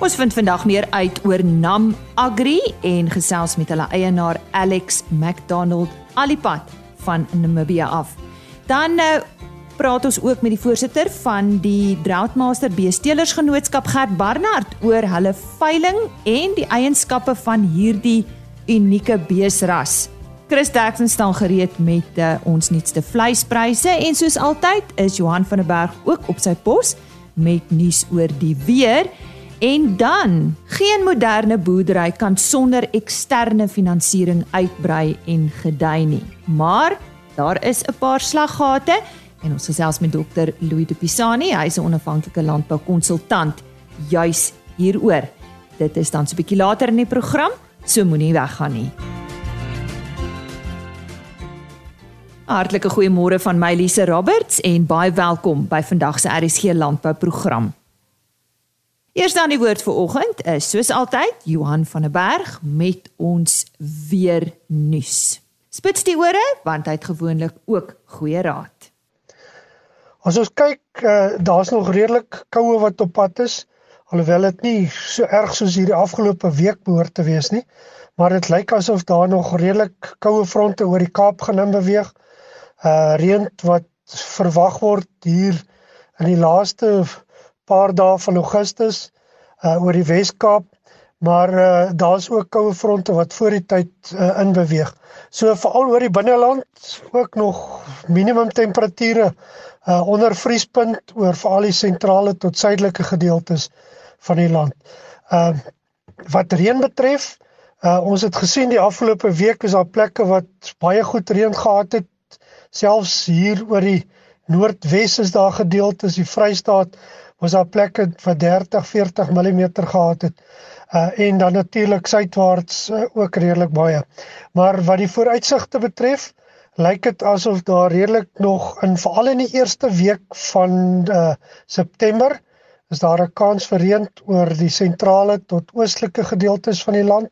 Ons vind vandag meer uit oor Nam Agri en gesels met hulle eienaar Alex McDonald Alipad van Namibia af. Dan uh, praat ons ook met die voorsitter van die Droughtmaster Beestelersgenootskap Gert Barnard oor hulle veiling en die eienskappe van hierdie unieke beesras. Chris Derksen staan gereed met uh, ons nuutste vleispryse en soos altyd is Johan van der Berg ook op sy pos met nuus oor die weer. En dan, geen moderne boerdery kan sonder eksterne finansiering uitbrei en gedei nie. Maar daar is 'n paar slaggate en ons gesels met dokter Louis de Pisani, hy is 'n onafhanklike landboukonsultant juis hieroor. Dit is dan so 'n bietjie later in die program, so moenie weggaan nie. Hartlike goeiemôre van my Lise Roberts en baie welkom by vandag se RSG landbouprogram. Eers dan die woord vir oggend is soos altyd Johan van der Berg met ons weer nuus. Spits die ore want hy het gewoonlik ook goeie raad. As ons kyk, uh, daar's nog redelik koue wat op pad is, alhoewel dit nie so erg soos hierdie afgelope week behoort te wees nie, maar dit lyk asof daar nog redelik koue fronte oor die Kaap gaan beweeg. Uh reën wat verwag word hier in die laaste paar dae van Augustus uh oor die Wes-Kaap, maar uh daar's ook koue fronte wat voor die tyd uh, inbeweeg. So veral oor die binneland ook nog minimum temperature uh onder vriespunt oor veral die sentrale tot suidelike gedeeltes van die land. Uh wat reën betref, uh ons het gesien die afgelope week is daar plekke wat baie goed reën gehad het, selfs hier oor die Noordwes is daar gedeeltes, die Vrystaat was daar plekke wat 30, 40 mm gehad het. Uh en dan natuurlik suidwaarts uh, ook redelik baie. Maar wat die vooruitsigte betref, lyk dit asof daar redelik nog in veral in die eerste week van uh September is daar 'n kans vir reën oor die sentrale tot oostelike gedeeltes van die land.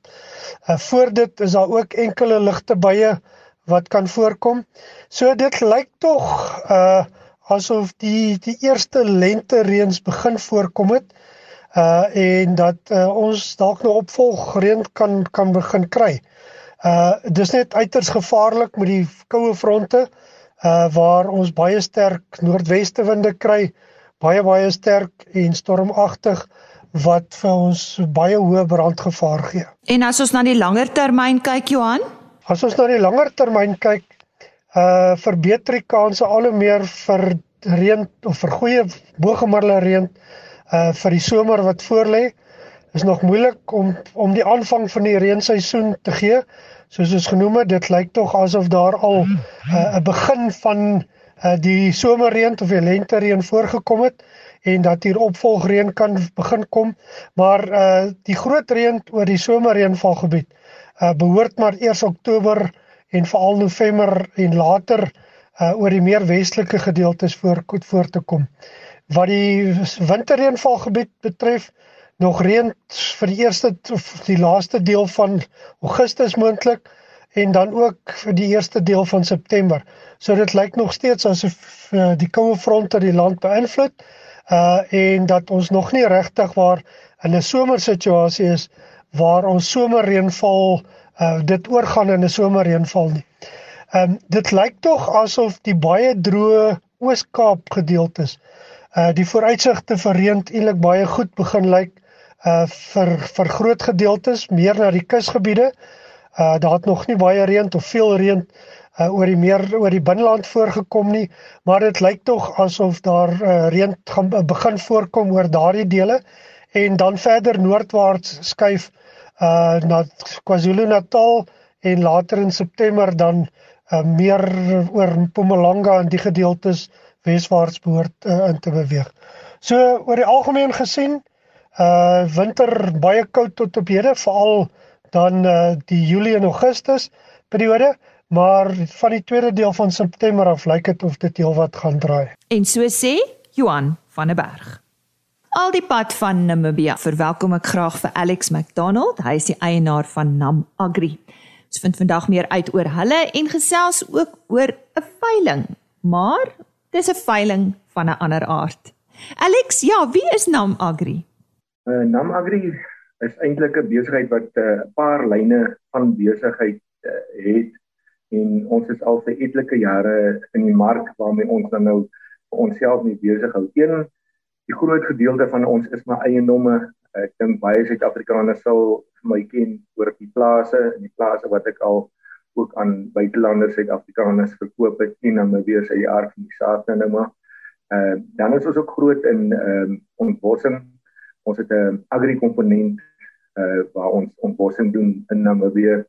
Uh voor dit is daar ook enkele ligte buie wat kan voorkom. So dit lyk tog uh asof die die eerste lente reëns begin voorkom het uh en dat uh, ons dalk nou opvolg reën kan kan begin kry. Uh dis net uiters gevaarlik met die koue fronte uh waar ons baie sterk noordweste winde kry, baie baie sterk en stormagtig wat vir ons baie hoë brandgevaar gee. En as ons na die langer termyn kyk Johan? As ons na die langer termyn kyk, uh verbeter die kanse al hoe meer vir reën of vir goeie bogemiddelde reën uh vir die somer wat voorlê. Is nog moeilik om om die aanvang van die reenseisoen te gee. Soos ons genoem het, dit lyk tog asof daar al 'n uh, begin van uh die somerreën of die lentereën voorgekom het en dat hier opvolgreën kan begin kom, maar uh die groot reën oor die somerreënvalgebied uh behoort maar eers Oktober en veral November en later uh oor die meer westelike gedeeltes voor voor te kom. Wat die winterreënvalgebied betref, nog reën vir die eerste of die laaste deel van Augustus moontlik en dan ook vir die eerste deel van September. So dit lyk nog steeds asof uh, die koue fronte die land beïnvloed uh en dat ons nog nie regtig waar in 'n somersituasie is waar ons somerreënval uh dit oorgaan in 'n somerreënval nie. Ehm um, dit lyk tog asof die baie droë Oos-Kaap gedeeltes uh die vooruitsigte vir reën eintlik baie goed begin lyk uh vir vir groot gedeeltes meer na die kusgebiede. Uh daar het nog nie baie reën of veel reën uh oor die meer oor die binneland voorgekom nie, maar dit lyk tog asof daar uh reën gaan begin voorkom oor daardie dele en dan verder noordwaarts skuif uh na KwaZulu-Natal en later in September dan uh meer oor Mpumalanga en die gedeeltes weswaarts behoort uh, in te beweeg. So oor die algemeen gesien uh winter baie koud tot op hede veral dan uh die Julie en Augustus periode maar van die tweede deel van September af lyk dit of dit heelwat gaan draai. En so sê Johan van der Berg. Al die pad van Namibia verwelkom ek graag vir Alex McDonald. Hy is die eienaar van Nam Agri. Ons vind vandag meer uit oor hulle en gesels ook oor 'n veiling. Maar dis 'n veiling van 'n ander aard. Alex, ja, wie is Nam Agri? Uh, Nam Agri is eintlik 'n besigheid wat 'n uh, paar lyne van besigheid uh, het en ons is al vir etlike jare in die mark waarmee ons dan nou onsself nie besig hou. Een die groot gedeelte van ons is my eiendomme. Ek dink baie Suid-Afrikaners sal my ken oor die plase en die plase wat ek al ook aan buitelanders Suid-Afrikaners verkoop het en dan weer sy aard van die saak nou maar. Ehm uh, dan is ons ook groot in ehm uh, ontbossing. Ons het 'n agri-komponent eh uh, waar ons ontbossing doen in Namibië.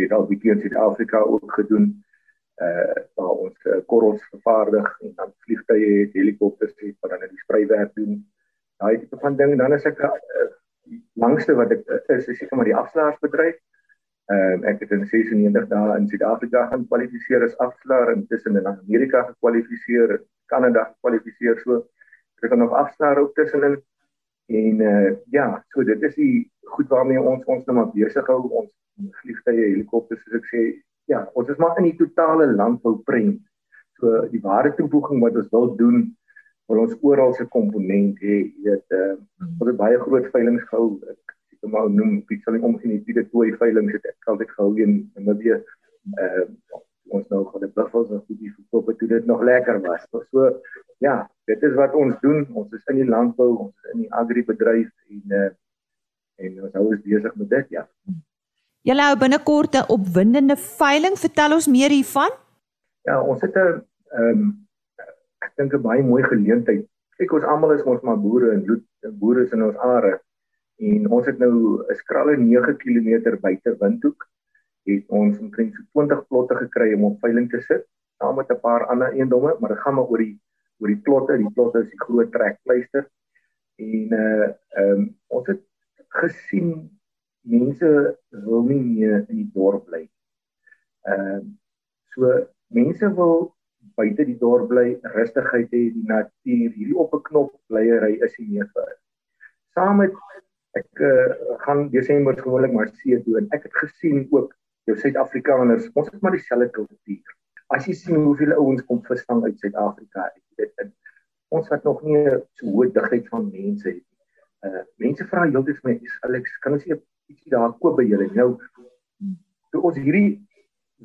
Dit al bietjie in Suid-Afrika ook gedoen uh waar ons uh, korrels vervaardig en dan vliegtye het, helikopters het wat dan die spreiwerk doen. Daai tipe van ding dan is ek uh, langste wat ek is is seker maar die afslaarsbedryf. Ehm uh, ek het in 96 dae in Suid-Afrika gaan kwalifiseer as afslaer en tussen in Amerika gekwalifiseer, Kanada gekwalifiseer so. Ek het nog afslaer ook tussenin en uh ja, so dit is die goed waarmee ons ons nou maar besig hou ons vliegtye, helikopters soos ek sê ja, ons is maar in die totale landbouprent. So die ware toevoeging wat ons wil doen, wil ons oral se komponent hê. Jy weet, uh, ons het baie groot veilinge gehou. Ek het maar noem iets van die omgenietige twee veilinge het ek altyd gehou in Namibië. Uh ons nou gehad die buffels en die verkoop toe dit nog lekker was. So ja, dit is wat ons doen. Ons is in die landbou, ons is in die agribedryf en uh en ons hou ons besig met dit, ja. Julle hou binnekort 'n opwindende veiling. Vertel ons meer hiervan. Ja, ons het 'n ehm um, ek dink 'n baie mooi geleentheid. Kyk, ons almal is ons maar boere en bloed boere is in ons are. En ons het nou 'n skralle 9 km buite Windhoek het ons omtrent so 20 plotte gekry om op veiling te sit saam met 'n paar ander eendomme, maar dit gaan maar oor die oor die plotte. Die plotte is die groot trekpleister. En uh ehm um, ons het gesien mense wil nie meer in die dorp bly. Ehm uh, so mense wil buite die dorp bly, rustigheid hê, die natuur, hierdie op 'n knop blyery is nie meer vir. Saam met ek uh, gaan Desember gewoonlik maar see toe en ek het gesien ook jou Suid-Afrikaners, ons het maar dieselfde kultuur. As jy sien hoeveel ouens kom visvang uit Suid-Afrika, dit in ons wat nog nie so hoë digtheid van mense het nie. Uh mense vra heeltyd vir my, Alex, kan ons nie ietsie daar koop by julle. Nou toe ons hierdie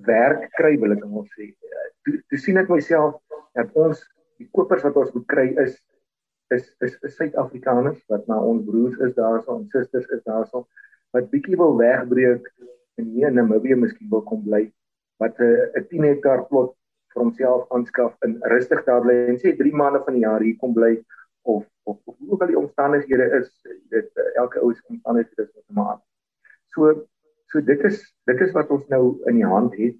werk kry, wil ek net sê, eh, toe, toe sien ek myself dat ons die kopers wat ons moet kry is is is, is Suid-Afrikaners wat na ons broers is daarso en susters is daarso wat bietjie wil wegbreek en nie in Namibië miskien wil kom bly wat 'n uh, 'n 10 hektaar plot vir homself aanskaf en rustig daar bly en sê 3 maande van die jaar hier kom bly of of of hoe ook al die omstandighede is dit elke ou se omstandighede is wat maar So so dit is dit is wat ons nou in die hand het.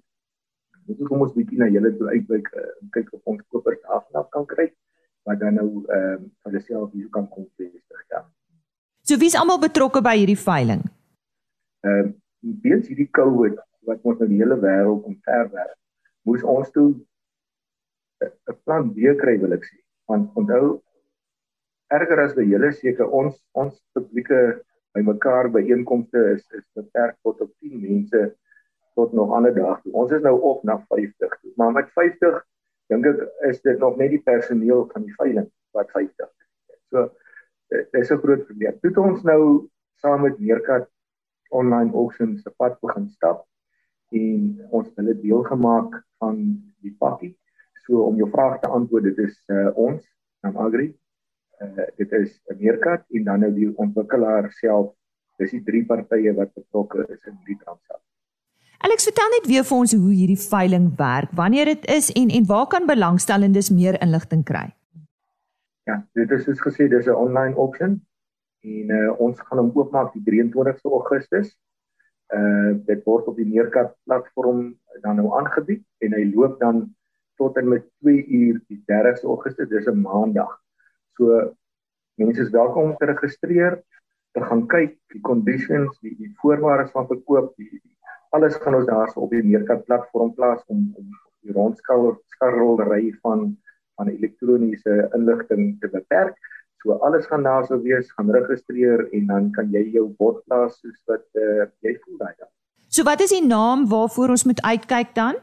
Moet ons kom ons bietjie na julle toe uitwyk uh, en kyk of ons kopers afnaf kan kry wat dan nou ehm um, van dieselfde hier kan kom vestig ja. So wie's almal betrokke by hierdie veiling? Ehm uh, weens hierdie COVID wat ons nou die hele wêreld omverwerp, moes ons toe 'n plan B kry wil ek sê. Want onthou erger as die hele seker ons ons publieke bymekaar by einkomste is is beperk tot op 10 mense tot nog ander dag. Ons is nou op na 50. Maar met 50 dink ek is dit nog net die personeel van die veiling wat 50. So dit is 'n groot probleem. Toe ons nou saam met Meerkat online auctions se pad begin stap en ons hulle deel gemaak van die pakkie. So om jou vraag te antwoord, dit is uh, ons, Namagri, uh, dit is 'n meerkat en dan nou die ontwikkelaar self. Dis die drie partye wat betrokke is in die transaksie. Alex, vertel net weer vir ons hoe hierdie veiling werk, wanneer dit is en en waar kan belangstellendes meer inligting kry? Ja, dit is soos gesê, dis 'n online auction en uh, ons gaan hom oopmaak die 23ste Augustus. Uh dit word op die Meerkat platform dan nou aangebied en hy loop dan tot en met 2 uur die 30ste Augustus, dis 'n maandag. So mense is welkom om te registreer, te gaan kyk die conditions, die, die voorwaardes van verkoop, die, die alles gaan ons daarso op die Meerkat platform plaas om om die rondskarrelry van van elektroniese inligting te beperk. So alles gaan daarso wees, gaan registreer en dan kan jy jou bod plaas soos wat uh, jy voel daai dag. So wat is die naam waarvoor ons moet uitkyk dan?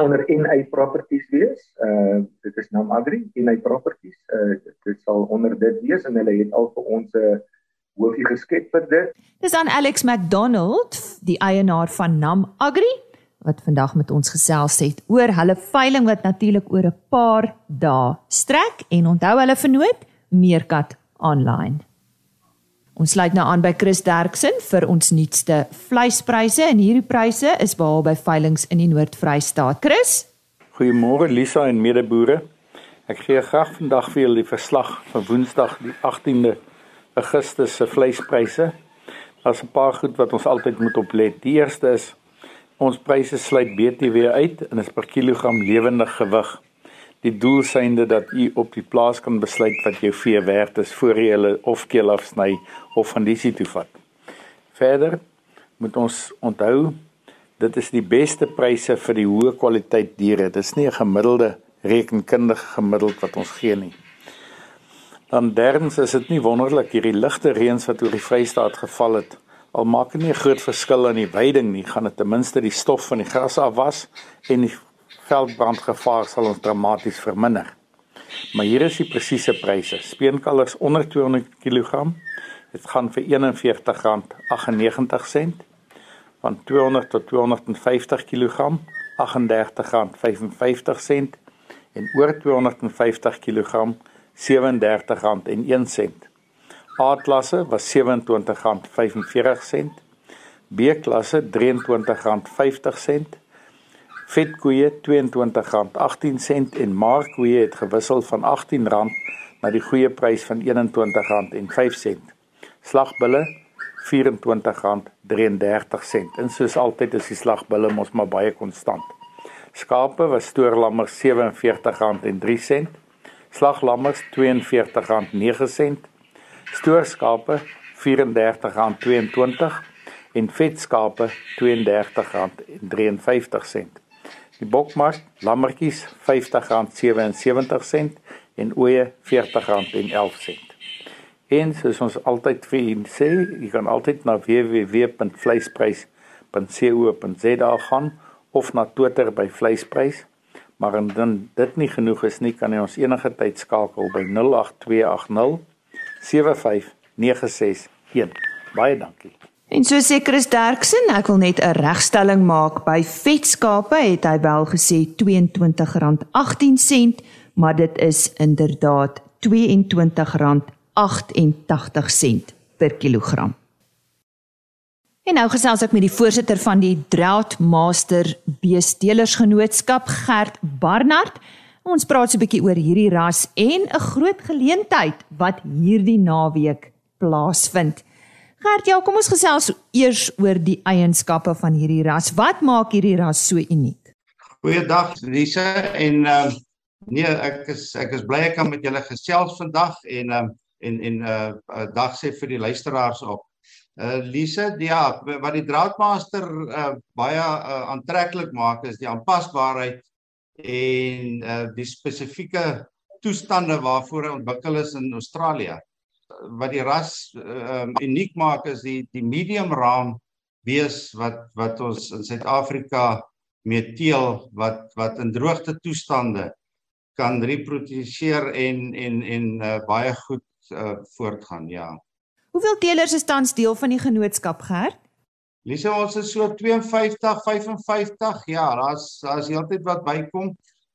Onder NI Properties wees. Uh dit is Nam Agri NI Properties. Uh dit, dit sal onder dit wees en hulle het al vir ons 'n hoofie geskep vir dit. Dis aan Alex McDonald, die eienaar van Nam Agri wat vandag met ons gesels het oor hulle veiling wat natuurlik oor 'n paar dae strek en onthou hulle vernoot Meerkat online. Ons sluit nou aan by Chris Derksen vir ons nuutste vleispryse en hierdie pryse is behaal by veilinge in die Noord-Vrystaat. Chris? Goeiemôre Lisa en medeboere. Ek gee graag vandag vir julle die verslag van Woensdag die 18de Augustus se vleispryse. Daar's 'n paar goed wat ons altyd moet oplet. Die eerste is Ons pryse sluit BTW uit en is per kilogram lewendig gewig. Die doel synde dat u op die plaas kan besluit wat jou vee werd is voor jy hulle of keel afsny of van disie toe vat. Verder moet ons onthou dit is die beste pryse vir die hoë kwaliteit diere. Dis nie 'n gemiddelde rekenkundige gemiddeld wat ons gee nie. Dan derdens is dit nie wonderlik hierdie ligte reëns wat oor die Vrystaat geval het Al maak dit nie 'n groot verskil aan die veiding nie, gaan dit ten minste die stof van die gras afwas en die veldbrandgevaar sal ons dramaties verminder. Maar hier is die presiese pryse. Speenkalvers onder 200 kg, dit gaan vir R41.98 van 200 tot 250 kg R38.55 en oor 250 kg R37.01 A-klasse was R27.45, B-klasse R23.50, vetkoeie R22.18 en markkoeie het gewissel van R18 na die goeie prys van R21.05. Slagbulle R24.33 en soos altyd is die slagbulle mos maar baie konstant. Skape was stoorlammers R47.03, slaglammers R42.09 stoorskape R34.22 en vetskape R32.53. Die bokmark lammetjies R50.77 en ooe R40.11. En soos ons altyd vir julle sê, jy kan altyd na www.vleisprys.co.za gaan of na Twitter by vleisprys. Maar indien dit nie genoeg is nie, kan jy ons enige tyd skakel by 08280 75961. Baie dankie. En so sê Chris Derksen, ek wil net 'n regstelling maak by vetskape het hy wel gesê R22.18, maar dit is inderdaad R22.88 per kilogram. En nou gesels ek met die voorsitter van die Drought Master Beestelersgenootskap Gert Barnard. Ons praat so 'n bietjie oor hierdie ras en 'n groot geleentheid wat hierdie naweek plaasvind. Gert, ja, kom ons gesels eers oor die eienskappe van hierdie ras. Wat maak hierdie ras so uniek? Goeiedag, Lise en uh, nee, ek is ek is bly ek kan met julle gesels vandag en um, en en uh, uh, dag sê vir die luisteraars op. Uh Lise, ja, wat die draadmaster uh baie uh, aantreklik maak is die aanpasbaarheid en uh, die spesifieke toestande waarvoor hy ontwikkel is in Australië. Wat die ras uh, um, uniek maak is die die medium raam bees wat wat ons in Suid-Afrika mee teel wat wat in droogte toestande kan reproduseer en en en uh, baie goed uh, voortgaan, ja. Hoeveel teelers is tans deel van die genootskap gehad? Lise ons is so 52 55 ja daar's daar's heeltyd wat bykom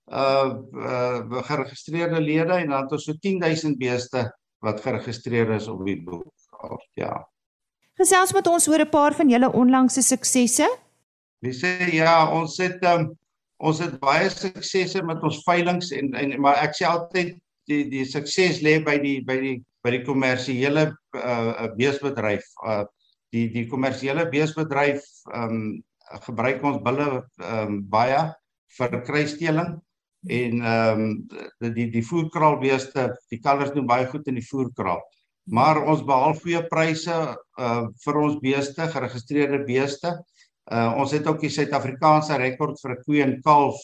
uh uh geregistreerde lede en dan het ons so 10000 beeste wat geregistreer is op die boek of ja. Gesels met ons oor 'n paar van julle onlangse suksesse Lise ja ons het um, ons het baie suksesse met ons veilinge en, en maar ek sê altyd die die sukses lê by die by die by die kommersiële uh beesbedryf uh die die kommersiële beesbedryf ehm um, gebruik ons bulle ehm um, baie vir kruisstelling en ehm um, die die voerkraalbeeste die kalvers doen baie goed in die voerkraal. Maar ons behaal goeie pryse uh vir ons beeste geregistreerde beeste. Uh ons het ook die Suid-Afrikaanse rekord vir 'n koe en kalf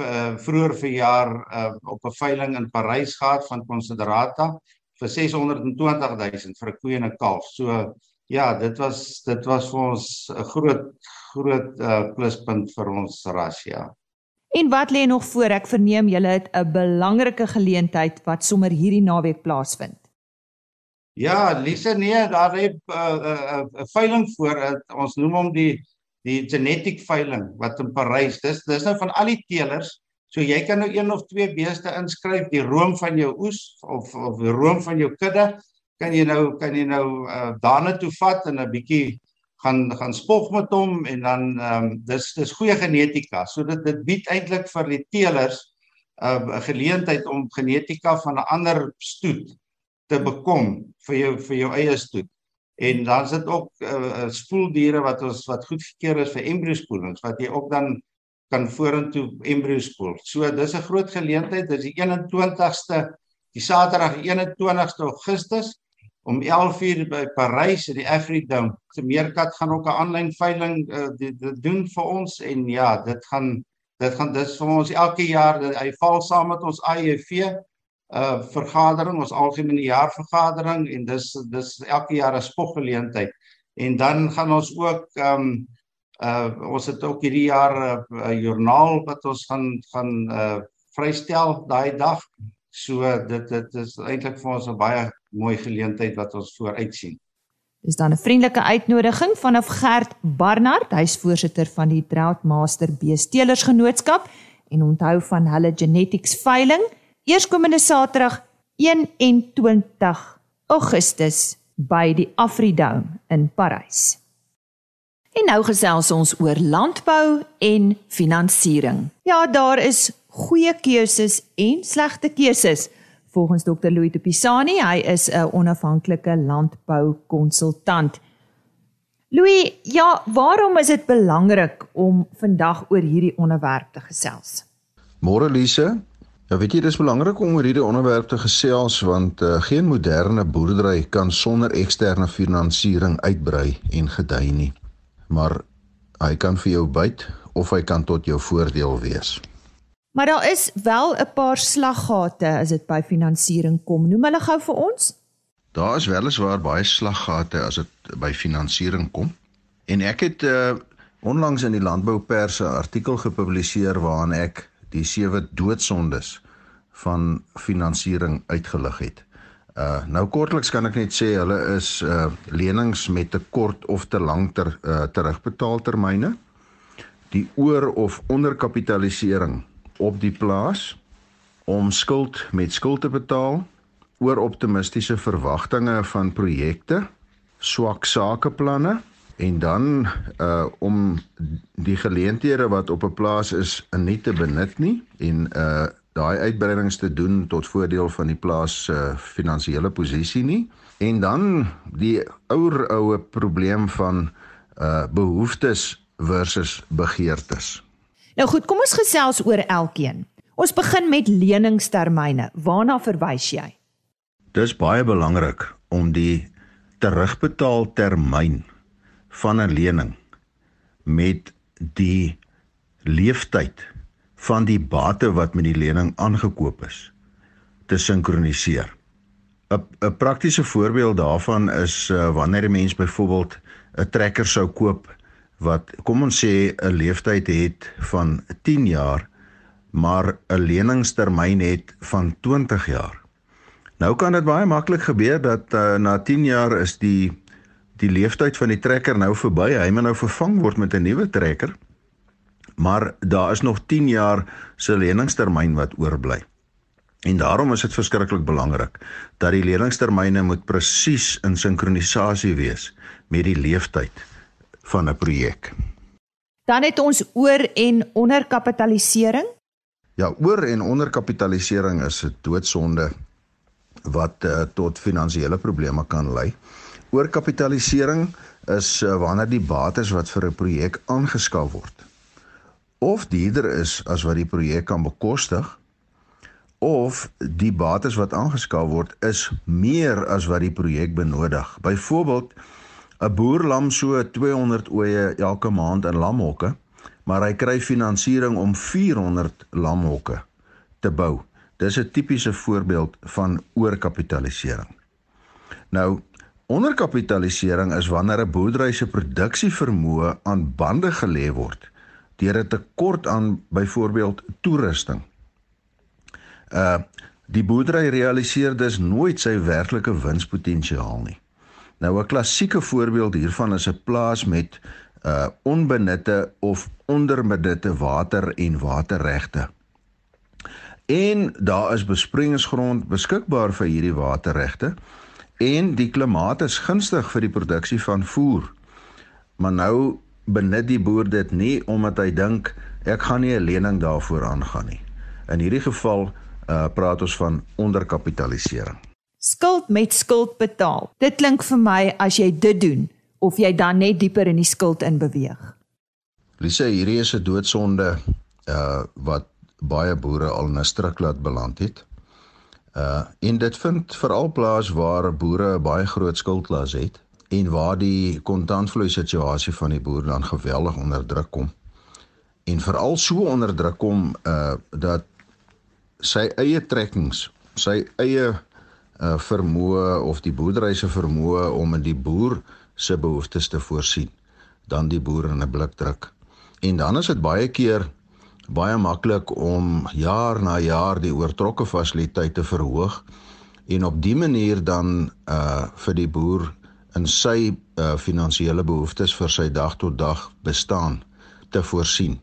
uh, vroeër verjaar uh op 'n veiling in Parys gehad van Considerata vir 620 000 vir 'n koe en 'n kalf. So Ja, dit was dit was vir ons 'n groot groot uh, pluspunt vir ons ras, ja. En wat lê nog voor? Ek verneem julle het 'n belangrike geleentheid wat sommer hierdie naweek plaasvind. Ja, Lise nee, daar het 'n uh, uh, uh, veiling voor uh, ons noem hom die die genetic veiling wat in Parys. Dis dis nou van al die teelers. So jy kan nou een of twee beeste inskryf, die room van jou oes of of die room van jou kudde, kan jy nou kan jy nou uh, daarna toe vat en 'n bietjie gaan gaan spog met hom en dan ehm um, dis dis goeie genetika. So dit dit bied eintlik vir die teelers 'n uh, geleentheid om genetika van 'n ander stoet te bekom vir jou vir jou eie stoet. En dan is dit ook uh, spoeldiere wat ons wat goedgekeur is vir embriospoelings wat jy ook dan kan vorentoe embrio spoel. So dis 'n groot geleentheid. Dis die 21ste die Saterdag die 21ste Augustus om 11:00 by Parys in die Afridome. Se Meerkat gaan ook 'n aanlyn veiling uh, doen vir ons en ja, dit gaan dit gaan dis vir ons elke jaar dat hy val saam met ons AEV uh vergadering, ons algemene jaarvergadering en dis dis elke jaar 'n spoggeleentheid. En dan gaan ons ook um, uh ons het ook hierdie jaar 'n uh, joernaal wat ons gaan gaan uh vrystel daai dag. So dit dit is eintlik vir ons 'n baie mooi geleentheid wat ons vooruit sien. Dis dan 'n vriendelike uitnodiging vanaf Gert Barnard, hy's voorsitter van die Drought Master Beestelers Genootskap en onthou van hulle genetics veiling eerskomende Saterdag 21 Augustus by die Afridome in Parys. En nou gesels ons oor landbou en finansiering. Ja, daar is goeie keuses en slegte keuses volgens Dr. Louis de Pisani. Hy is 'n onafhanklike landboukonsultant. Louis, ja, waarom is dit belangrik om vandag oor hierdie onderwerp te gesels? Môre Lise. Ja, weet jy, dis belangrik om oor hierdie onderwerp te gesels want uh, geen moderne boerdery kan sonder eksterne finansiering uitbrei en gedei nie. Maar hy kan vir jou byt of hy kan tot jou voordeel wees. Maar daar is wel 'n paar slaggate as dit by finansiering kom. Noem hulle gou vir ons. Daar is weliswaar baie slaggate as dit by finansiering kom. En ek het uh, onlangs in die landboupers 'n artikel gepubliseer waarin ek die sewe doodsondes van finansiering uitgelig het. Uh nou kortliks kan ek net sê hulle is uh lenings met te kort of te lank ter uh, terugbetaaltermyne. Die oor of onderkapitalisering op die plaas om skuld met skuld te betaal oor optimistiese verwagtinge van projekte, swak sakeplanne en dan uh om die geleenthede wat op 'n plaas is nie te benut nie en uh daai uitbreidings te doen tot voordeel van die plaas se uh, finansiële posisie nie en dan die ouer oue probleem van uh behoeftes versus begeertes. Nou goed, kom ons gesels oor elkeen. Ons begin met leningstermyne. Waarna verwys jy? Dis baie belangrik om die terugbetaaltermyn van 'n lening met die leeftyd van die bate wat met die lening aangekoop is te sinkroniseer. 'n 'n praktiese voorbeeld daarvan is uh, wanneer 'n mens byvoorbeeld 'n trekker sou koop wat kom ons sê 'n leeftyd het van 10 jaar maar 'n leningstermyn het van 20 jaar. Nou kan dit baie maklik gebeur dat uh, na 10 jaar is die die leeftyd van die trekker nou verby. Hy moet nou vervang word met 'n nuwe trekker. Maar daar is nog 10 jaar se leningstermyn wat oorbly. En daarom is dit verskriklik belangrik dat die leningstermyne moet presies in sinkronisasie wees met die leeftyd van 'n projek. Dan het ons oor en onderkapitalisering. Ja, oor en onderkapitalisering is 'n doodsonde wat uh, tot finansiële probleme kan lei. Oorkapitalisering is uh, wanneer die bates wat vir 'n projek aangeskaf word of duurder is as wat die projek kan bekostig of die bates wat aangeskaf word is meer as wat die projek benodig. Byvoorbeeld 'n boer lam so 200 oeye elke maand in lamhokke, maar hy kry finansiering om 400 lamhokke te bou. Dis 'n tipiese voorbeeld van oorkapitalisering. Nou, onderkapitalisering is wanneer 'n boerdery se produksievermoë aan bande gelê word deur 'n tekort aan byvoorbeeld toerusting. Uh Die boerdery realiseer dus nooit sy werklike winspotensiaal nie. Nou 'n klassieke voorbeeld hiervan is 'n plaas met uh onbenutte of onderbenutte water en waterregte. En daar is besproeiingsgrond beskikbaar vir hierdie waterregte en die klimaat is gunstig vir die produksie van voer. Maar nou benut die boer dit nie omdat hy dink ek gaan nie 'n lening daarvoor aangaan nie. In hierdie geval uh praat ons van onderkapitalisering. Skuld met skuld betaal. Dit klink vir my as jy dit doen of jy dan net dieper in die skuld in beweeg. Lise, hierdie is 'n doodsonde uh wat baie boere al in 'n struik laat beland het. Uh en dit vind veral plaas waar boere 'n baie groot skuldlas het en waar die kontantvloei situasie van die boer dan geweldig onder druk kom. En veral so onder druk kom uh dat sy eie trekkings, sy eie uh vermoë of die boerdery se vermoë om in die boer se behoeftes te voorsien, dan die boer in 'n blik druk. En dan is dit baie keer baie maklik om jaar na jaar die oortrokke fasiliteite verhoog en op dië manier dan uh vir die boer in sy uh finansiële behoeftes vir sy dag tot dag bestaan te voorsien.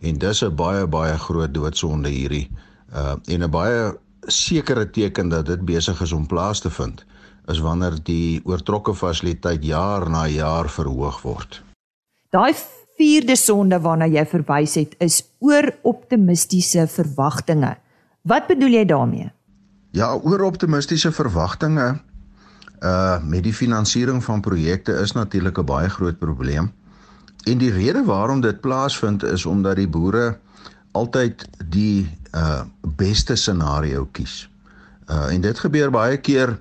En dis 'n baie baie groot doodsonde hierdie uh en 'n baie sekere teken dat dit besig is om plaas te vind is wanneer die oortrokke fasiliteit jaar na jaar verhoog word. Daai vierde sonde waarna jy verwys het is oor optimistiese verwagtinge. Wat bedoel jy daarmee? Ja, oor optimistiese verwagtinge uh met die finansiering van projekte is natuurlik 'n baie groot probleem. En die rede waarom dit plaasvind is omdat die boere altyd die uh beste scenario kies. Uh en dit gebeur baie keer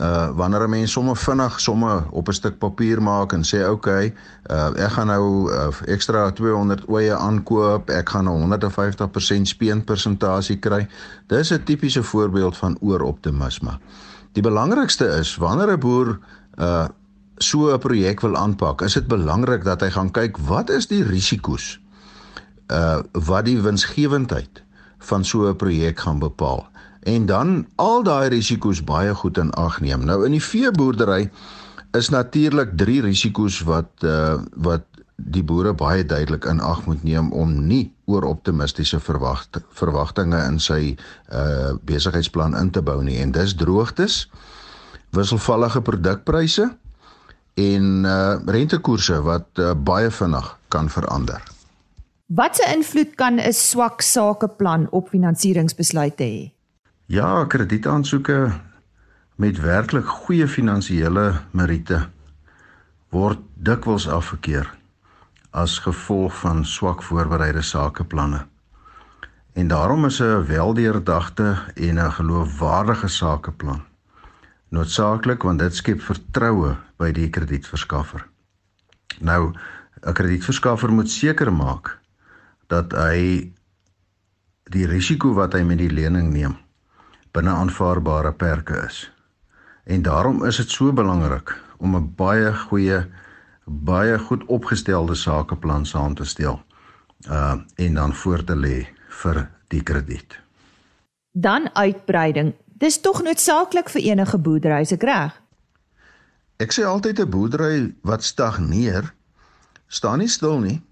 uh wanneer 'n mens sommer vinnig somme op 'n stuk papier maak en sê okay, uh ek gaan nou uh, ekstra 200 oeye aankoop, ek gaan 'n 150% speenpersentasie kry. Dis 'n tipiese voorbeeld van ooroptimisme. Die belangrikste is wanneer 'n boer uh so 'n projek wil aanpak, is dit belangrik dat hy gaan kyk wat is die risiko's uh wat die winsgewendheid van so 'n projek gaan bepaal en dan al daai risiko's baie goed in ag neem. Nou in die veeboerdery is natuurlik drie risiko's wat uh wat die boere baie duidelik in ag moet neem om nie oor optimistiese verwagt, verwagtinge in sy uh besigheidsplan in te bou nie en dis droogtes, wisselvallige produkpryse en uh rentekoerse wat uh, baie vinnig kan verander. Watse invloed kan 'n swak sakeplan op finansieringsbesluite hê? Ja, kredietaansoeke met werklik goeie finansiële meriete word dikwels afgekeur as gevolg van swak voorbereide sakeplanne. En daarom is 'n weldeurdagte en 'n geloofwaardige sakeplan noodsaaklik want dit skep vertroue by die kredietverskaffer. Nou, 'n kredietverskaffer moet seker maak dat hy die risiko wat hy met die lening neem binne aanvaarbare perke is. En daarom is dit so belangrik om 'n baie goeie baie goed opgestelde sakeplan saam te stel uh en dan voor te lê vir die krediet. Dan uitbreiding. Dis tog noodsaaklik vir enige boerdery, is ek reg? Ek sê altyd 'n boerdery wat stagneer staan nie stil nie,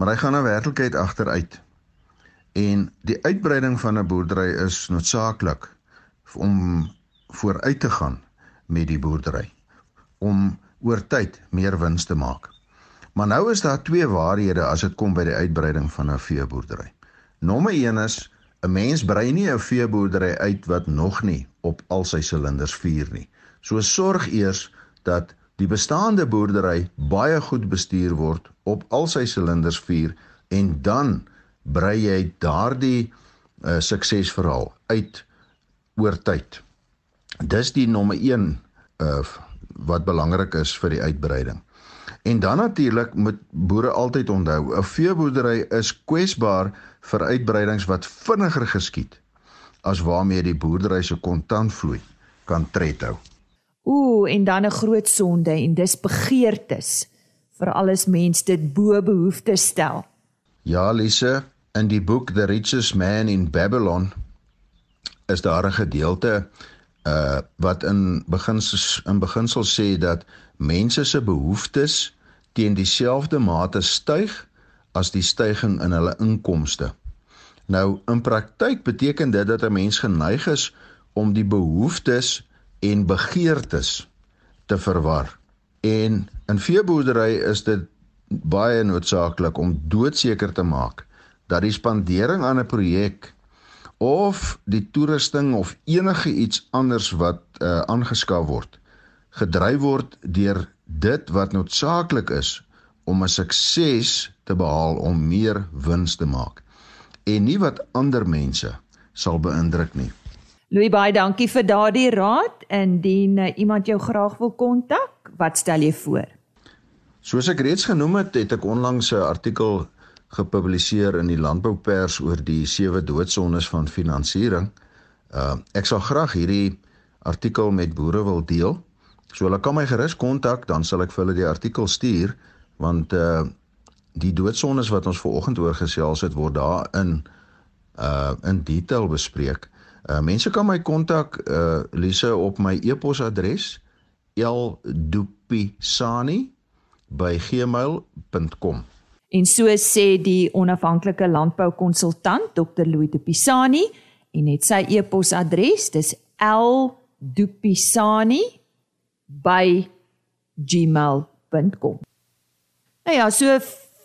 maar hy gaan na werklikheid agteruit. En die uitbreiding van 'n boerdery is noodsaaklik om vooruit te gaan met die boerdery om oor tyd meer wins te maak. Maar nou is daar twee waarhede as dit kom by die uitbreiding van 'n veeboerdery. Nommer 1 is 'n mens brei nie 'n veeboerdery uit wat nog nie op al sy silinders vuur nie. So sorg eers dat die bestaande boerdery baie goed bestuur word op al sy silinders vuur en dan brei jy daardie uh, suksesverhaal uit oor tyd. Dis die nommer 1 uh wat belangrik is vir die uitbreiding. En dan natuurlik moet boere altyd onthou, 'n veeboerdery is kwesbaar vir uitbreidings wat vinniger geskied as waarmee die boerdery se kontantvloei kan tred hou. Ooh, en dan 'n groot sonde en dis begeertes vir alles mens dit bo behoeftes stel. Ja, Lise, in die boek The Richest Man in Babylon is daar 'n gedeelte uh wat in beginsels in beginsel sê dat mense se behoeftes teen dieselfde mate styg as die stygings in hulle inkomste. Nou in praktyk beteken dit dat 'n mens geneig is om die behoeftes en begeertes te verwar. En in veeboerdery is dit baie noodsaaklik om doodseker te maak dat die spandering aan 'n projek of die toerusting of enige iets anders wat uh, aangeskaf word gedryf word deur dit wat noodsaaklik is om 'n sukses te behaal om meer wins te maak en nie wat ander mense sal beïndruk nie. Louis baie dankie vir daardie raad. Indien uh, iemand jou graag wil kontak, wat stel jy voor? Soos ek reeds genoem het, het ek onlangs 'n artikel gepubliseer in die landboupers oor die sewe doodsondes van finansiering. Uh ek sal graag hierdie artikel met boere wil deel. So hulle kan my gerus kontak, dan sal ek vir hulle die artikel stuur want uh die doodsondes wat ons vanoggend oor gesels het word daarin uh in detail bespreek. Uh mense kan my kontak uh Lise op my e-posadres ldupisani@gmail.com. En so sê die onafhanklike landboukonsultant Dr. Louis Dupisani en net sy e-posadres dis ldupisani@gmail.com. Nou ja, so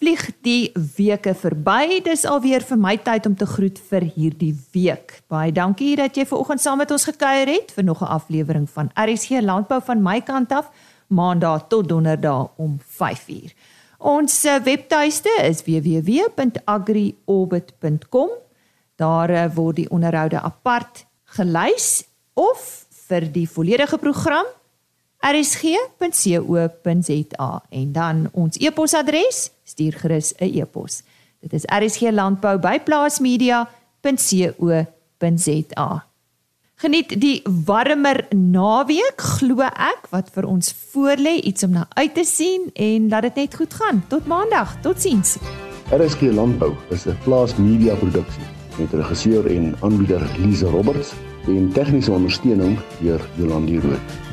vlieg die weke verby. Dis alweer vir my tyd om te groet vir hierdie week. Baie dankie dat jy ver oggend saam met ons gekuier het vir nog 'n aflewering van RSG Landbou van my kant af, Maandag tot Donderdag om 5uur. Ons eh, webtuiste is www.agriorbit.com. Daar eh, word die onderhoude apart gelys of vir die volledige program rsg.co.za en dan ons e-posadres stuur gerus 'n e-pos. Dit is rsglandbou@plaasmedia.co.za. Geniet die warmer naweek glo ek wat vir ons voorlê iets om na uit te sien en laat dit net goed gaan. Tot maandag. Totsiens. RSG Landbou is 'n plaasmedia produksie met regisseur en aanbieder Lize Roberts en tegniese ondersteuning deur Jolande Rooi.